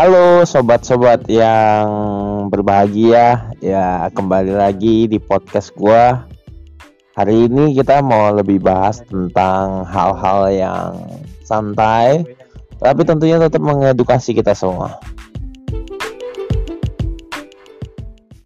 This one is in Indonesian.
Halo sobat-sobat yang berbahagia. Ya kembali lagi di podcast gua. Hari ini kita mau lebih bahas tentang hal-hal yang santai Tapi tentunya tetap mengedukasi kita semua.